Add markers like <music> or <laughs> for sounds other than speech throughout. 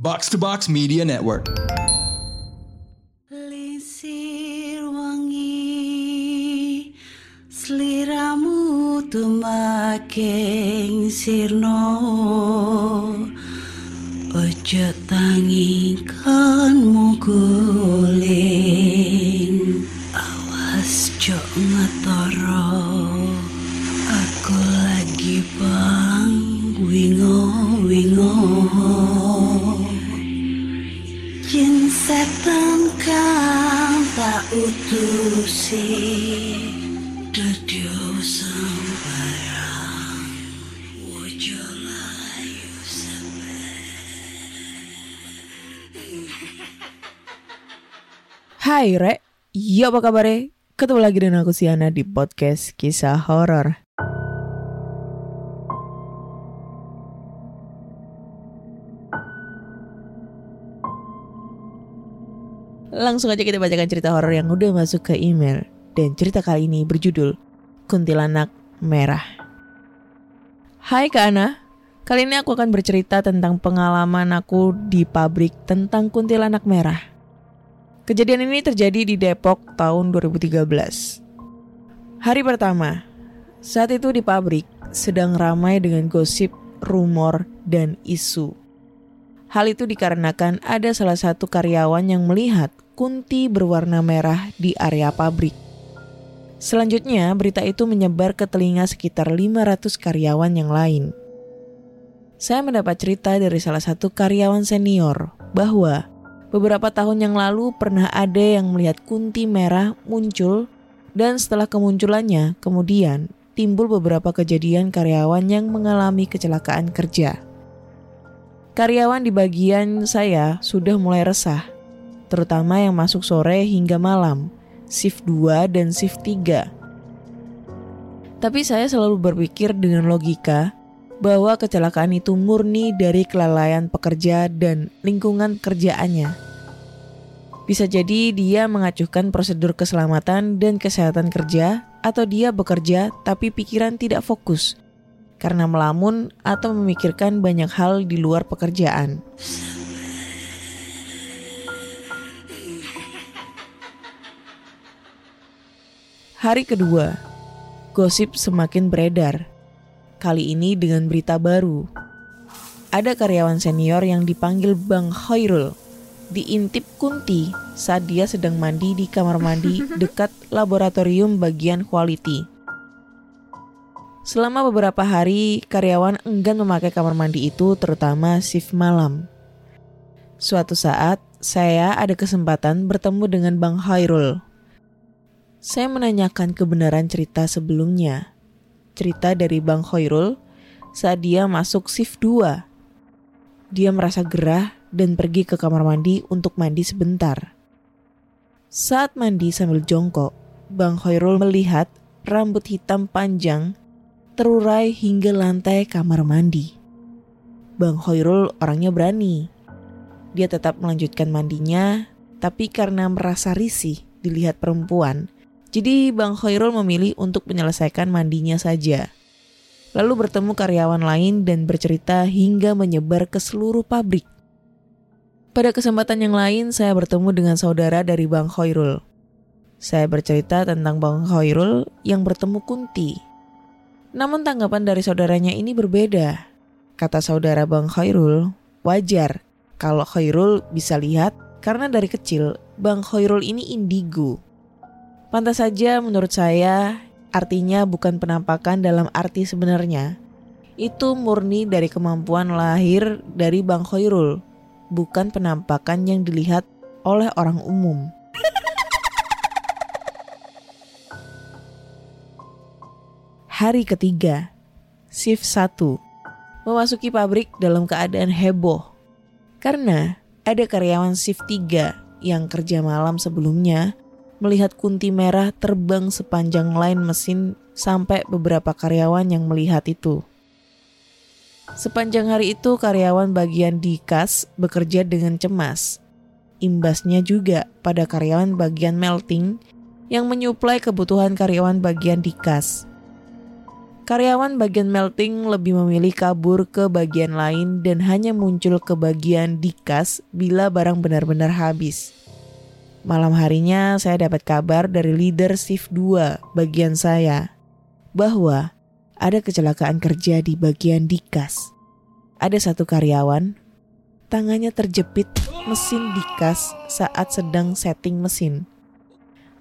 Box to Box Media Network. Lisir wangi Seliramu tumaking sirno. Ojo tangi kanmu guling Awas jok ngetoro. Aku lagi bang wingo wingo Kang tak utusi Dadyo sembarang Wojo layu Hai Re, iya apa kabar Ketemu lagi dengan aku Siana di podcast kisah horor. Langsung aja kita bacakan cerita horor yang udah masuk ke email. Dan cerita kali ini berjudul Kuntilanak Merah. Hai Kak Ana, kali ini aku akan bercerita tentang pengalaman aku di pabrik tentang kuntilanak merah. Kejadian ini terjadi di Depok tahun 2013. Hari pertama, saat itu di pabrik sedang ramai dengan gosip, rumor, dan isu. Hal itu dikarenakan ada salah satu karyawan yang melihat kunti berwarna merah di area pabrik. Selanjutnya, berita itu menyebar ke telinga sekitar 500 karyawan yang lain. Saya mendapat cerita dari salah satu karyawan senior bahwa Beberapa tahun yang lalu pernah ada yang melihat kunti merah muncul dan setelah kemunculannya kemudian timbul beberapa kejadian karyawan yang mengalami kecelakaan kerja. Karyawan di bagian saya sudah mulai resah, terutama yang masuk sore hingga malam, shift 2 dan shift 3. Tapi saya selalu berpikir dengan logika bahwa kecelakaan itu murni dari kelalaian pekerja dan lingkungan kerjaannya. Bisa jadi dia mengacuhkan prosedur keselamatan dan kesehatan kerja, atau dia bekerja tapi pikiran tidak fokus karena melamun atau memikirkan banyak hal di luar pekerjaan. Hari kedua, gosip semakin beredar kali ini dengan berita baru. Ada karyawan senior yang dipanggil Bang Khairul diintip Kunti saat dia sedang mandi di kamar mandi <laughs> dekat laboratorium bagian quality. Selama beberapa hari, karyawan enggan memakai kamar mandi itu terutama shift malam. Suatu saat, saya ada kesempatan bertemu dengan Bang Khairul. Saya menanyakan kebenaran cerita sebelumnya cerita dari Bang Khairul saat dia masuk shift 2. Dia merasa gerah dan pergi ke kamar mandi untuk mandi sebentar. Saat mandi sambil jongkok, Bang Khairul melihat rambut hitam panjang terurai hingga lantai kamar mandi. Bang Khairul orangnya berani. Dia tetap melanjutkan mandinya, tapi karena merasa risih dilihat perempuan, jadi Bang Khairul memilih untuk menyelesaikan mandinya saja. Lalu bertemu karyawan lain dan bercerita hingga menyebar ke seluruh pabrik. Pada kesempatan yang lain saya bertemu dengan saudara dari Bang Khairul. Saya bercerita tentang Bang Khairul yang bertemu Kunti. Namun tanggapan dari saudaranya ini berbeda. Kata saudara Bang Khairul, wajar kalau Khairul bisa lihat karena dari kecil Bang Khairul ini indigo Pantas saja menurut saya artinya bukan penampakan dalam arti sebenarnya. Itu murni dari kemampuan lahir dari Bang Khairul, bukan penampakan yang dilihat oleh orang umum. Hari ketiga, shift 1, memasuki pabrik dalam keadaan heboh. Karena ada karyawan shift 3 yang kerja malam sebelumnya melihat kunti merah terbang sepanjang line mesin sampai beberapa karyawan yang melihat itu. Sepanjang hari itu karyawan bagian dikas bekerja dengan cemas. Imbasnya juga pada karyawan bagian melting yang menyuplai kebutuhan karyawan bagian dikas. Karyawan bagian melting lebih memilih kabur ke bagian lain dan hanya muncul ke bagian dikas bila barang benar-benar habis. Malam harinya saya dapat kabar dari leader shift 2 bagian saya bahwa ada kecelakaan kerja di bagian dikas. Ada satu karyawan, tangannya terjepit mesin dikas saat sedang setting mesin.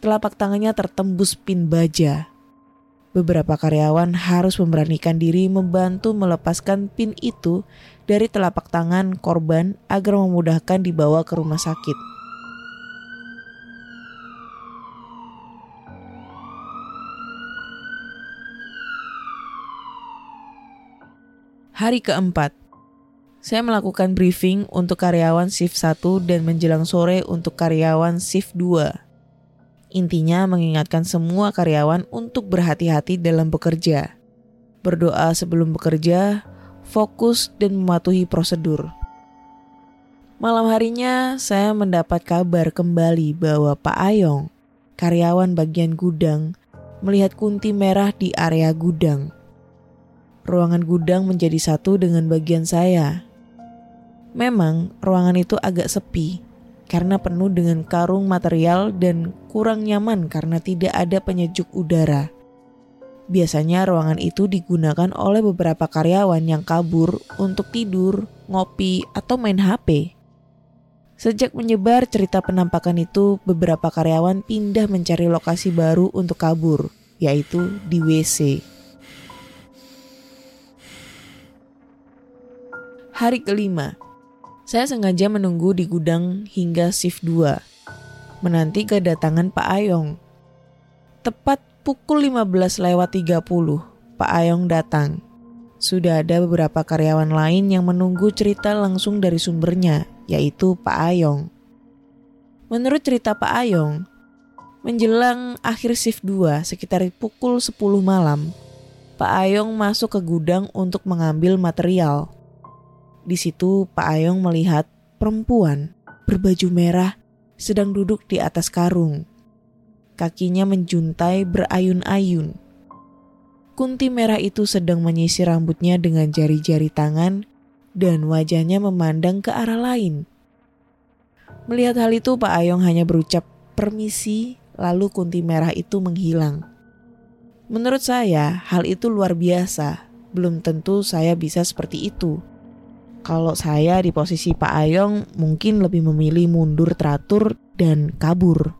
Telapak tangannya tertembus pin baja beberapa karyawan harus memberanikan diri membantu melepaskan pin itu dari telapak tangan korban agar memudahkan dibawa ke rumah sakit. Hari keempat, saya melakukan briefing untuk karyawan shift 1 dan menjelang sore untuk karyawan shift 2. Intinya mengingatkan semua karyawan untuk berhati-hati dalam bekerja. Berdoa sebelum bekerja, fokus dan mematuhi prosedur. Malam harinya saya mendapat kabar kembali bahwa Pak Ayong, karyawan bagian gudang, melihat kunti merah di area gudang. Ruangan gudang menjadi satu dengan bagian saya. Memang ruangan itu agak sepi, karena penuh dengan karung material dan kurang nyaman karena tidak ada penyejuk udara. Biasanya ruangan itu digunakan oleh beberapa karyawan yang kabur untuk tidur, ngopi, atau main HP. Sejak menyebar cerita penampakan itu, beberapa karyawan pindah mencari lokasi baru untuk kabur, yaitu di WC. Hari kelima, saya sengaja menunggu di gudang hingga shift 2, menanti kedatangan Pak Ayong. Tepat pukul 15 lewat 30, Pak Ayong datang. Sudah ada beberapa karyawan lain yang menunggu cerita langsung dari sumbernya, yaitu Pak Ayong. Menurut cerita Pak Ayong, menjelang akhir shift 2 sekitar pukul 10 malam, Pak Ayong masuk ke gudang untuk mengambil material. Di situ Pak Ayong melihat perempuan berbaju merah sedang duduk di atas karung. Kakinya menjuntai berayun-ayun. Kunti merah itu sedang menyisir rambutnya dengan jari-jari tangan dan wajahnya memandang ke arah lain. Melihat hal itu Pak Ayong hanya berucap permisi lalu kunti merah itu menghilang. Menurut saya hal itu luar biasa, belum tentu saya bisa seperti itu. Kalau saya di posisi Pak Ayong mungkin lebih memilih mundur teratur dan kabur.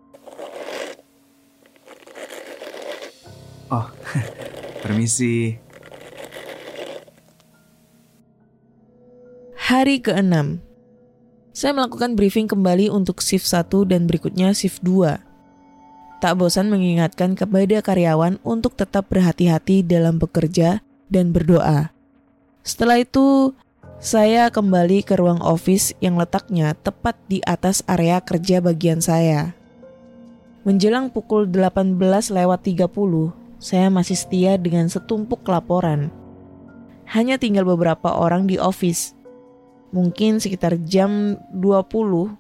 Oh, <laughs> permisi. Hari ke-6 Saya melakukan briefing kembali untuk shift 1 dan berikutnya shift 2. Tak bosan mengingatkan kepada karyawan untuk tetap berhati-hati dalam bekerja dan berdoa. Setelah itu, saya kembali ke ruang office yang letaknya tepat di atas area kerja bagian saya. Menjelang pukul 18 lewat 30, saya masih setia dengan setumpuk laporan. Hanya tinggal beberapa orang di office. Mungkin sekitar jam 20,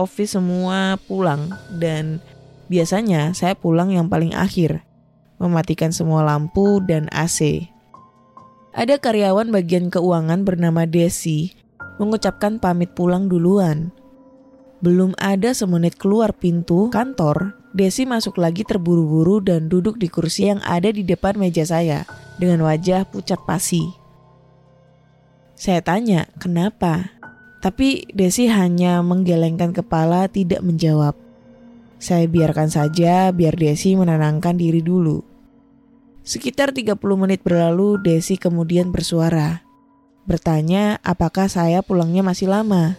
office semua pulang dan biasanya saya pulang yang paling akhir, mematikan semua lampu dan AC. Ada karyawan bagian keuangan bernama Desi mengucapkan pamit pulang duluan. Belum ada semenit keluar pintu kantor, Desi masuk lagi terburu-buru dan duduk di kursi yang ada di depan meja saya dengan wajah pucat pasi. Saya tanya, kenapa? Tapi Desi hanya menggelengkan kepala tidak menjawab. Saya biarkan saja biar Desi menenangkan diri dulu. Sekitar 30 menit berlalu, Desi kemudian bersuara. Bertanya apakah saya pulangnya masih lama.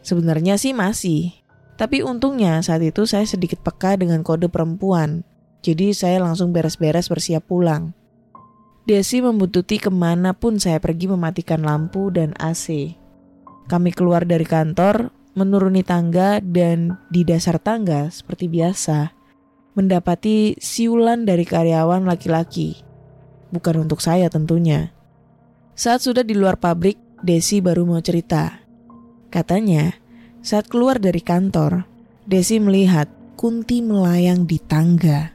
Sebenarnya sih masih. Tapi untungnya saat itu saya sedikit peka dengan kode perempuan. Jadi saya langsung beres-beres bersiap pulang. Desi membututi ke mana pun saya pergi mematikan lampu dan AC. Kami keluar dari kantor, menuruni tangga dan di dasar tangga seperti biasa mendapati siulan dari karyawan laki-laki. Bukan untuk saya tentunya. Saat sudah di luar pabrik, Desi baru mau cerita. Katanya, saat keluar dari kantor, Desi melihat Kunti melayang di tangga.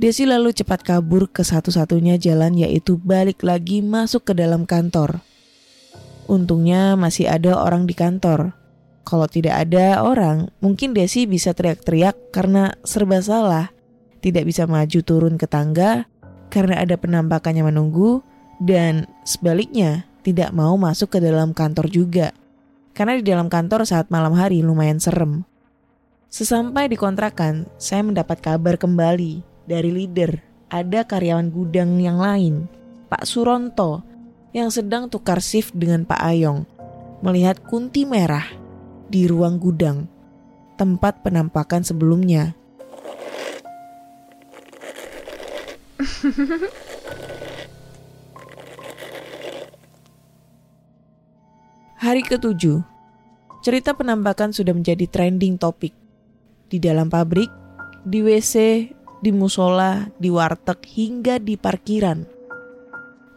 Desi lalu cepat kabur ke satu-satunya jalan yaitu balik lagi masuk ke dalam kantor. Untungnya masih ada orang di kantor. Kalau tidak ada orang, mungkin Desi bisa teriak-teriak karena serba salah. Tidak bisa maju turun ke tangga karena ada penampakannya menunggu dan sebaliknya tidak mau masuk ke dalam kantor juga. Karena di dalam kantor saat malam hari lumayan serem. Sesampai di kontrakan, saya mendapat kabar kembali dari leader. Ada karyawan gudang yang lain, Pak Suronto, yang sedang tukar shift dengan Pak Ayong. Melihat kunti merah di ruang gudang, tempat penampakan sebelumnya. <laughs> Hari ketujuh, cerita penampakan sudah menjadi trending topik. Di dalam pabrik, di WC, di musola, di warteg, hingga di parkiran.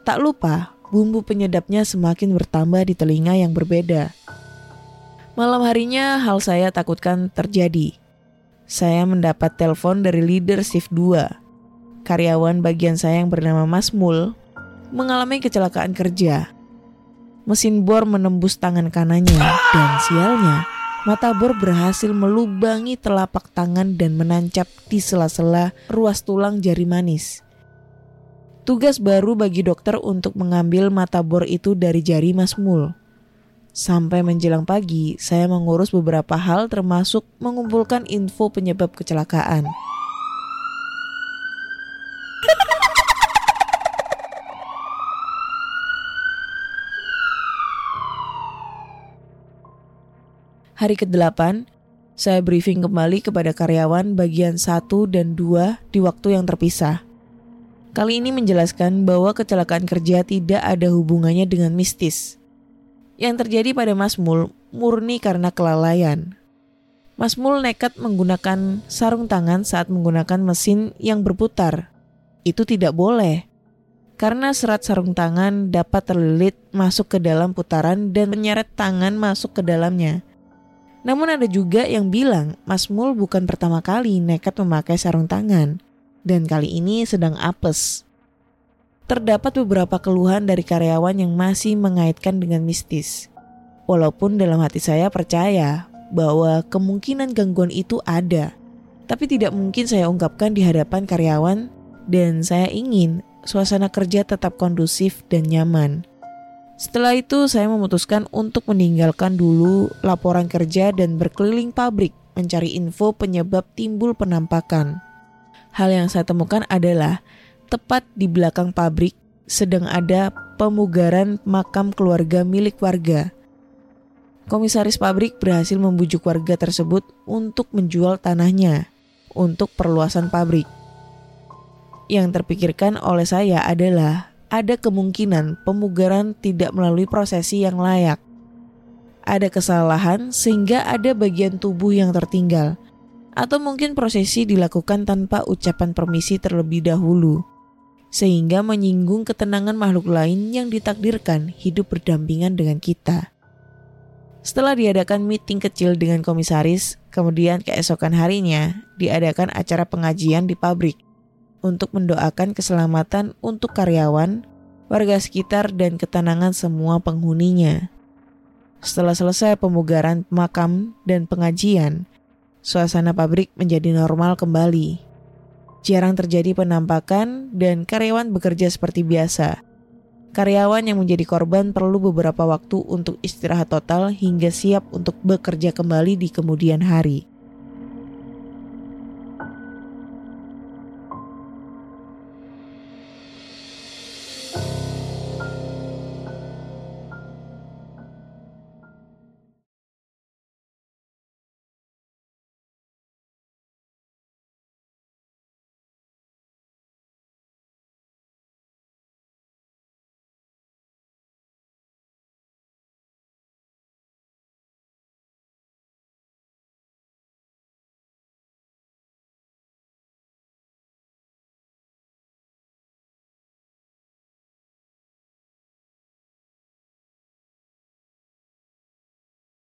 Tak lupa, bumbu penyedapnya semakin bertambah di telinga yang berbeda. Malam harinya hal saya takutkan terjadi. Saya mendapat telepon dari leader shift 2. Karyawan bagian saya yang bernama Mas Mul mengalami kecelakaan kerja mesin bor menembus tangan kanannya dan sialnya mata bor berhasil melubangi telapak tangan dan menancap di sela-sela ruas tulang jari manis. Tugas baru bagi dokter untuk mengambil mata bor itu dari jari Mas Mul. Sampai menjelang pagi, saya mengurus beberapa hal termasuk mengumpulkan info penyebab kecelakaan. Hari ke-8, saya briefing kembali kepada karyawan bagian 1 dan 2 di waktu yang terpisah. Kali ini menjelaskan bahwa kecelakaan kerja tidak ada hubungannya dengan mistis. Yang terjadi pada Mas Mul murni karena kelalaian. Mas Mul nekat menggunakan sarung tangan saat menggunakan mesin yang berputar. Itu tidak boleh. Karena serat sarung tangan dapat terlilit masuk ke dalam putaran dan menyeret tangan masuk ke dalamnya namun ada juga yang bilang Mas Mul bukan pertama kali nekat memakai sarung tangan dan kali ini sedang apes. Terdapat beberapa keluhan dari karyawan yang masih mengaitkan dengan mistis. Walaupun dalam hati saya percaya bahwa kemungkinan gangguan itu ada, tapi tidak mungkin saya ungkapkan di hadapan karyawan dan saya ingin suasana kerja tetap kondusif dan nyaman. Setelah itu saya memutuskan untuk meninggalkan dulu laporan kerja dan berkeliling pabrik mencari info penyebab timbul penampakan. Hal yang saya temukan adalah tepat di belakang pabrik sedang ada pemugaran makam keluarga milik warga. Komisaris pabrik berhasil membujuk warga tersebut untuk menjual tanahnya untuk perluasan pabrik. Yang terpikirkan oleh saya adalah ada kemungkinan pemugaran tidak melalui prosesi yang layak. Ada kesalahan sehingga ada bagian tubuh yang tertinggal, atau mungkin prosesi dilakukan tanpa ucapan permisi terlebih dahulu, sehingga menyinggung ketenangan makhluk lain yang ditakdirkan hidup berdampingan dengan kita. Setelah diadakan meeting kecil dengan komisaris, kemudian keesokan harinya diadakan acara pengajian di pabrik untuk mendoakan keselamatan untuk karyawan, warga sekitar, dan ketenangan semua penghuninya. Setelah selesai pemugaran makam dan pengajian, suasana pabrik menjadi normal kembali. Jarang terjadi penampakan dan karyawan bekerja seperti biasa. Karyawan yang menjadi korban perlu beberapa waktu untuk istirahat total hingga siap untuk bekerja kembali di kemudian hari.